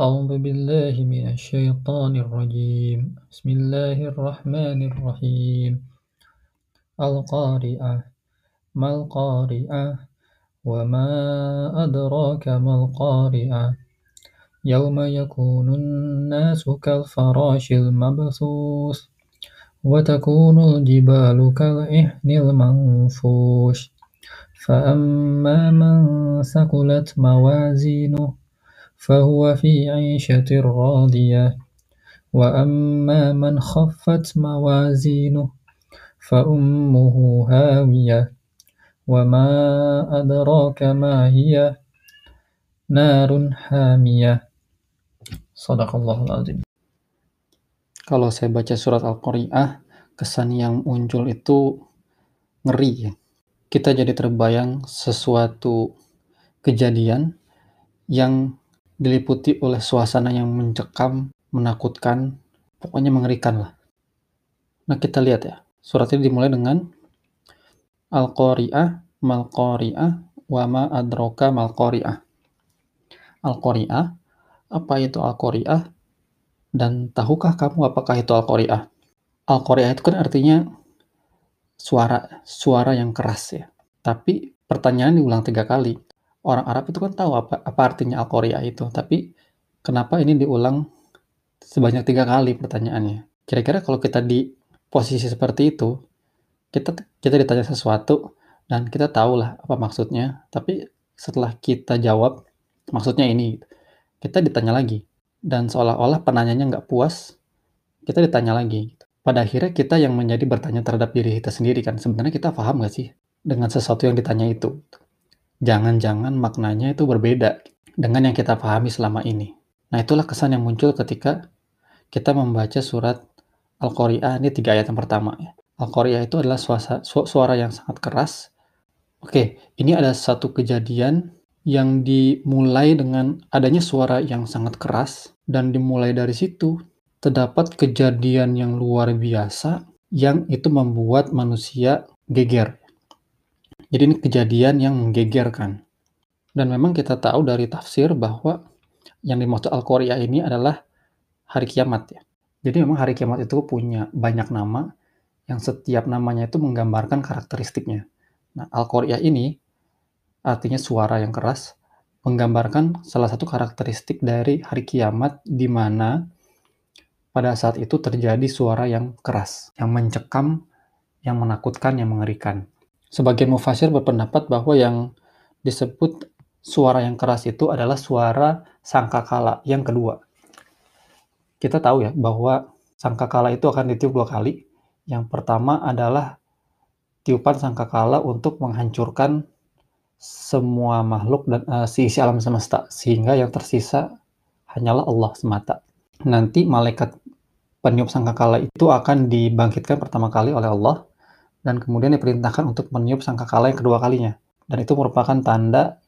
أعوذ بالله من الشيطان الرجيم. بسم الله الرحمن الرحيم. القارئة. ما القارئة؟ وما أدراك ما القارئة؟ يوم يكون الناس كالفراش المبثوث وتكون الجبال كالعهن المنفوش. فأما من ثقلت موازينه فهو في عيشة راضية وأما من خفت موازينه فأمه هاوية وما أدراك ما هي نار حامية صدق الله العظيم Kalau saya baca surat Al-Qari'ah, kesan yang muncul itu ngeri ya. Kita jadi terbayang sesuatu kejadian yang diliputi oleh suasana yang mencekam, menakutkan, pokoknya mengerikan lah. Nah kita lihat ya, surat ini dimulai dengan Al-Qari'ah, Mal-Qari'ah, wa adroka Mal-Qari'ah. Al-Qari'ah, apa itu Al-Qari'ah? Dan tahukah kamu apakah itu Al-Qari'ah? Al-Qari'ah itu kan artinya suara, suara yang keras ya. Tapi pertanyaan diulang tiga kali orang Arab itu kan tahu apa apa artinya Al-Qari'ah itu, tapi kenapa ini diulang sebanyak tiga kali pertanyaannya? Kira-kira kalau kita di posisi seperti itu, kita kita ditanya sesuatu dan kita tahu lah apa maksudnya, tapi setelah kita jawab maksudnya ini, kita ditanya lagi dan seolah-olah penanyanya nggak puas, kita ditanya lagi. Pada akhirnya kita yang menjadi bertanya terhadap diri kita sendiri kan, sebenarnya kita paham nggak sih dengan sesuatu yang ditanya itu? Jangan-jangan maknanya itu berbeda dengan yang kita pahami selama ini. Nah, itulah kesan yang muncul ketika kita membaca surat Al-Qari'ah ini tiga ayat yang pertama ya. Al-Qari'ah itu adalah suasa, su suara yang sangat keras. Oke, ini ada satu kejadian yang dimulai dengan adanya suara yang sangat keras dan dimulai dari situ terdapat kejadian yang luar biasa yang itu membuat manusia geger. Jadi ini kejadian yang menggegerkan. Dan memang kita tahu dari tafsir bahwa yang dimaksud Al-Qari'ah ini adalah hari kiamat ya. Jadi memang hari kiamat itu punya banyak nama yang setiap namanya itu menggambarkan karakteristiknya. Nah, Al-Qari'ah ini artinya suara yang keras menggambarkan salah satu karakteristik dari hari kiamat di mana pada saat itu terjadi suara yang keras, yang mencekam, yang menakutkan, yang mengerikan. Sebagian mufasir berpendapat bahwa yang disebut suara yang keras itu adalah suara sangkakala yang kedua. Kita tahu ya bahwa sangkakala itu akan ditiup dua kali. Yang pertama adalah tiupan sangkakala untuk menghancurkan semua makhluk dan uh, si isi alam semesta sehingga yang tersisa hanyalah Allah semata. Nanti malaikat peniup sangkakala itu akan dibangkitkan pertama kali oleh Allah dan kemudian diperintahkan untuk meniup sangkakala yang kedua kalinya. Dan itu merupakan tanda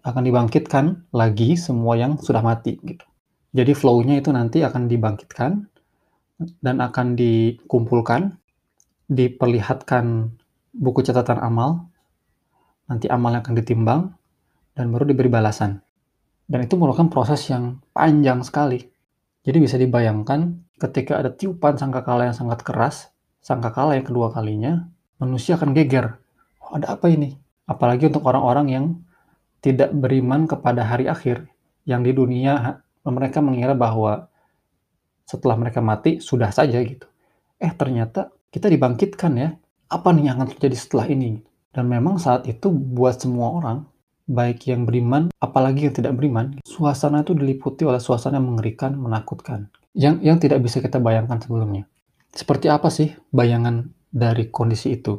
akan dibangkitkan lagi semua yang sudah mati gitu. Jadi flow-nya itu nanti akan dibangkitkan dan akan dikumpulkan, diperlihatkan buku catatan amal, nanti amalnya akan ditimbang, dan baru diberi balasan. Dan itu merupakan proses yang panjang sekali. Jadi bisa dibayangkan ketika ada tiupan sangkakala yang sangat keras, sangkakala yang kedua kalinya, manusia akan geger. Oh, ada apa ini? Apalagi untuk orang-orang yang tidak beriman kepada hari akhir, yang di dunia mereka mengira bahwa setelah mereka mati sudah saja gitu. Eh ternyata kita dibangkitkan ya. Apa nih yang akan terjadi setelah ini? Dan memang saat itu buat semua orang, baik yang beriman, apalagi yang tidak beriman, suasana itu diliputi oleh suasana yang mengerikan, menakutkan. Yang yang tidak bisa kita bayangkan sebelumnya. Seperti apa sih bayangan dari kondisi itu?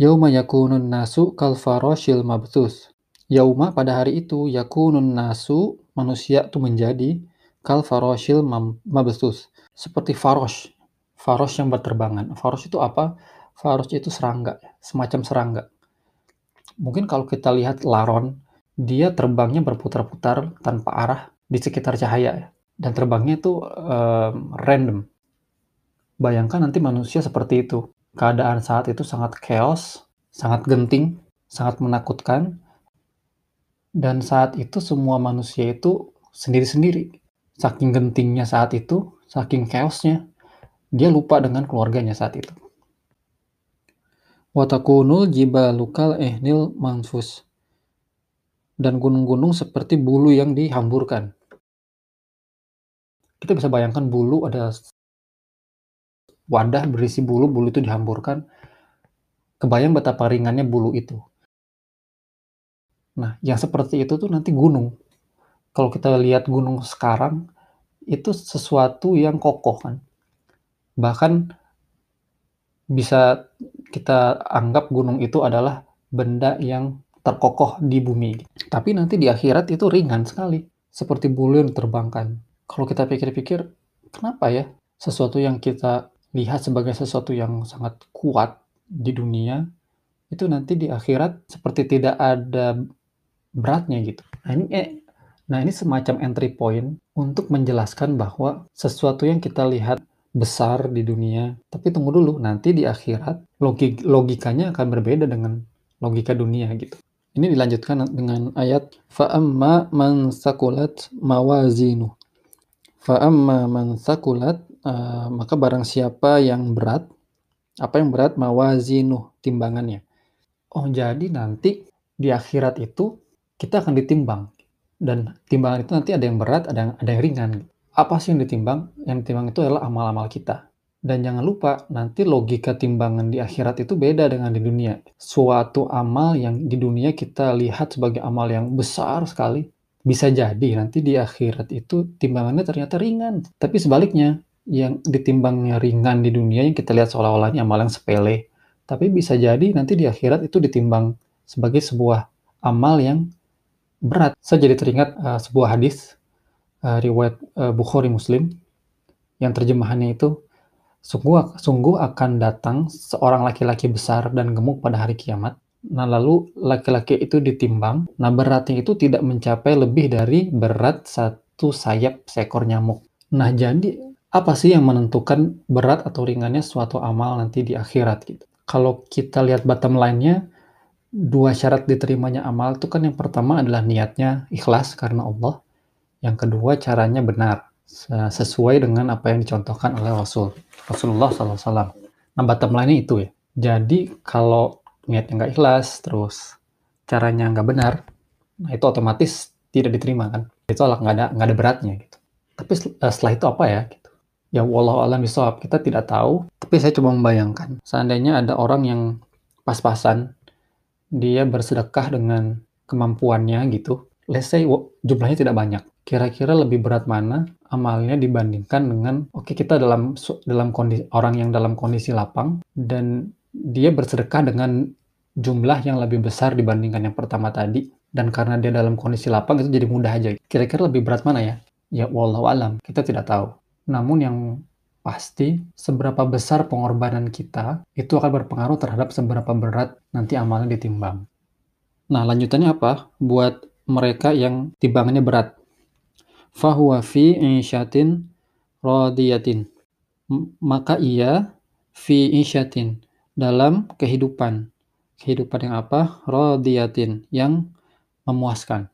Yauma yakunun nasu kal faroshil mabthus. Yauma pada hari itu yakunun nasu manusia itu menjadi kal faroshil mabthus. Seperti farosh. Farosh yang berterbangan. Farosh itu apa? Farosh itu serangga, semacam serangga. Mungkin kalau kita lihat laron, dia terbangnya berputar-putar tanpa arah di sekitar cahaya dan terbangnya itu um, random Bayangkan nanti manusia seperti itu. Keadaan saat itu sangat chaos, sangat genting, sangat menakutkan. Dan saat itu semua manusia itu sendiri-sendiri. Saking gentingnya saat itu, saking chaos-nya, dia lupa dengan keluarganya saat itu. Watakunul jibalu kal ihnil manfus. Dan gunung-gunung seperti bulu yang dihamburkan. Kita bisa bayangkan bulu ada wadah berisi bulu, bulu itu dihamburkan. Kebayang betapa ringannya bulu itu. Nah, yang seperti itu tuh nanti gunung. Kalau kita lihat gunung sekarang, itu sesuatu yang kokoh kan. Bahkan bisa kita anggap gunung itu adalah benda yang terkokoh di bumi. Tapi nanti di akhirat itu ringan sekali, seperti bulu yang terbangkan. Kalau kita pikir-pikir, kenapa ya sesuatu yang kita lihat sebagai sesuatu yang sangat kuat di dunia, itu nanti di akhirat seperti tidak ada beratnya gitu. Nah ini, eh, nah ini semacam entry point untuk menjelaskan bahwa sesuatu yang kita lihat besar di dunia, tapi tunggu dulu, nanti di akhirat logik logikanya akan berbeda dengan logika dunia gitu. Ini dilanjutkan dengan ayat fa'amma man sakulat mawazinu. Fa'amma man sakulat uh, maka barang siapa yang berat apa yang berat mawazinu timbangannya. Oh, jadi nanti di akhirat itu kita akan ditimbang dan timbangan itu nanti ada yang berat, ada yang ada yang ringan. Apa sih yang ditimbang? Yang ditimbang itu adalah amal-amal kita. Dan jangan lupa, nanti logika timbangan di akhirat itu beda dengan di dunia. Suatu amal yang di dunia kita lihat sebagai amal yang besar sekali, bisa jadi nanti di akhirat itu timbangannya ternyata ringan. Tapi sebaliknya, yang ditimbangnya ringan di dunia yang kita lihat seolah-olahnya yang sepele, tapi bisa jadi nanti di akhirat itu ditimbang sebagai sebuah amal yang berat. Saya jadi teringat uh, sebuah hadis uh, riwayat uh, Bukhari Muslim yang terjemahannya itu sungguh sungguh akan datang seorang laki-laki besar dan gemuk pada hari kiamat. Nah, lalu laki-laki itu ditimbang. Nah, beratnya itu tidak mencapai lebih dari berat satu sayap seekor nyamuk. Nah, jadi apa sih yang menentukan berat atau ringannya suatu amal nanti di akhirat gitu. Kalau kita lihat bottom line-nya, dua syarat diterimanya amal itu kan yang pertama adalah niatnya ikhlas karena Allah, yang kedua caranya benar sesuai dengan apa yang dicontohkan oleh Rasul Rasulullah SAW. Nah bottom line-nya itu ya. Jadi kalau niatnya nggak ikhlas, terus caranya nggak benar, nah itu otomatis tidak diterima kan. Itu nggak ada nggak ada beratnya gitu. Tapi eh, setelah itu apa ya? Ya wallahu alam bisawab, kita tidak tahu. Tapi saya coba membayangkan, seandainya ada orang yang pas-pasan, dia bersedekah dengan kemampuannya gitu. Let's say jumlahnya tidak banyak. Kira-kira lebih berat mana amalnya dibandingkan dengan oke okay, kita dalam dalam kondisi orang yang dalam kondisi lapang dan dia bersedekah dengan jumlah yang lebih besar dibandingkan yang pertama tadi dan karena dia dalam kondisi lapang itu jadi mudah aja. Kira-kira lebih berat mana ya? Ya wallahu alam, kita tidak tahu. Namun yang pasti seberapa besar pengorbanan kita itu akan berpengaruh terhadap seberapa berat nanti amalnya ditimbang. Nah, lanjutannya apa? Buat mereka yang timbangannya berat. Fahuwa fi isyatin radiyatin. Maka ia fi isyatin dalam kehidupan. Kehidupan yang apa? Radiyatin yang memuaskan.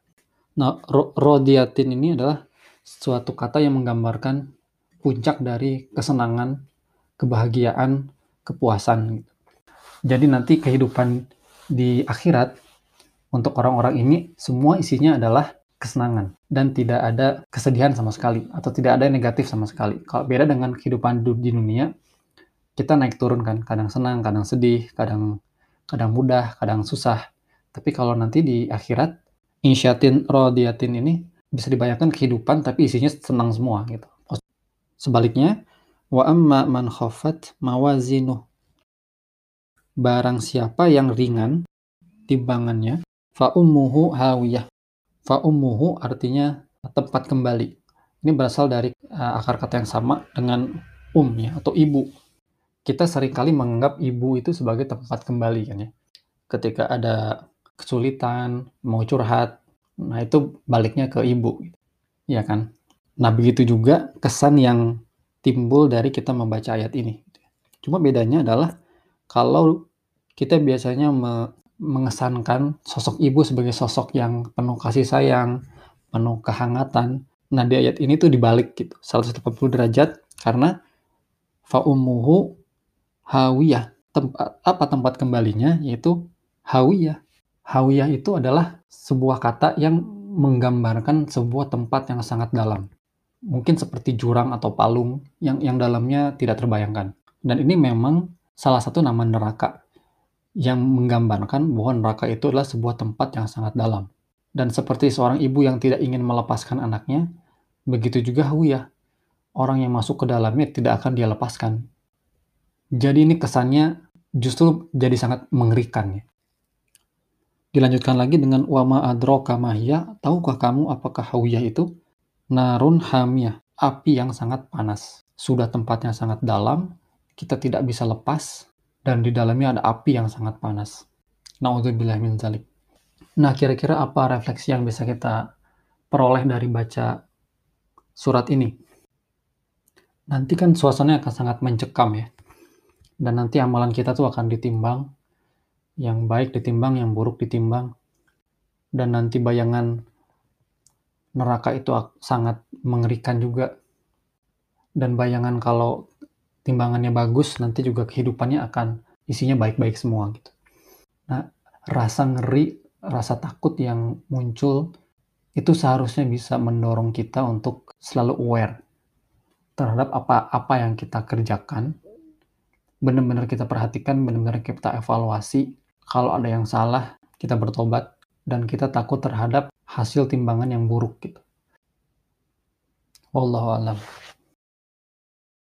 Nah, rodiyatin ini adalah suatu kata yang menggambarkan puncak dari kesenangan, kebahagiaan, kepuasan. Jadi nanti kehidupan di akhirat untuk orang-orang ini semua isinya adalah kesenangan dan tidak ada kesedihan sama sekali atau tidak ada negatif sama sekali. Kalau beda dengan kehidupan di dunia, kita naik turun kan, kadang senang, kadang sedih, kadang kadang mudah, kadang susah. Tapi kalau nanti di akhirat, insyatin rodiatin ini bisa dibayangkan kehidupan tapi isinya senang semua gitu. Sebaliknya, wa amma man khafat mawazinuh. Barang siapa yang ringan timbangannya, fa ummuhu hawiyah. Fa ummuhu artinya tempat kembali. Ini berasal dari uh, akar kata yang sama dengan um ya atau ibu. Kita sering kali menganggap ibu itu sebagai tempat kembali kan ya. Ketika ada kesulitan, mau curhat, nah itu baliknya ke ibu. Ya kan? Nah, begitu juga kesan yang timbul dari kita membaca ayat ini. Cuma bedanya adalah kalau kita biasanya me mengesankan sosok ibu sebagai sosok yang penuh kasih sayang, penuh kehangatan. Nah, di ayat ini tuh dibalik gitu, 180 derajat karena fa ummuhu hawiyah. Tempat apa tempat kembalinya yaitu hawiyah. Hawiyah itu adalah sebuah kata yang menggambarkan sebuah tempat yang sangat dalam. Mungkin seperti jurang atau palung yang yang dalamnya tidak terbayangkan. Dan ini memang salah satu nama neraka yang menggambarkan bahwa neraka itu adalah sebuah tempat yang sangat dalam. Dan seperti seorang ibu yang tidak ingin melepaskan anaknya, begitu juga Hawiyah. Orang yang masuk ke dalamnya tidak akan dia lepaskan. Jadi ini kesannya justru jadi sangat mengerikan ya. Dilanjutkan lagi dengan wama adroka mahya, tahukah kamu apakah Hawiyah itu? Narun hamiyah, api yang sangat panas. Sudah tempatnya sangat dalam, kita tidak bisa lepas, dan di dalamnya ada api yang sangat panas. Na'udzubillah min zalik. Nah, kira-kira apa refleksi yang bisa kita peroleh dari baca surat ini? Nanti kan suasananya akan sangat mencekam ya. Dan nanti amalan kita tuh akan ditimbang. Yang baik ditimbang, yang buruk ditimbang. Dan nanti bayangan neraka itu sangat mengerikan juga. Dan bayangan kalau timbangannya bagus, nanti juga kehidupannya akan isinya baik-baik semua gitu. Nah, rasa ngeri, rasa takut yang muncul itu seharusnya bisa mendorong kita untuk selalu aware terhadap apa-apa yang kita kerjakan. Benar-benar kita perhatikan, benar-benar kita evaluasi. Kalau ada yang salah, kita bertobat dan kita takut terhadap hasil timbangan yang buruk gitu. Wallahu a'lam.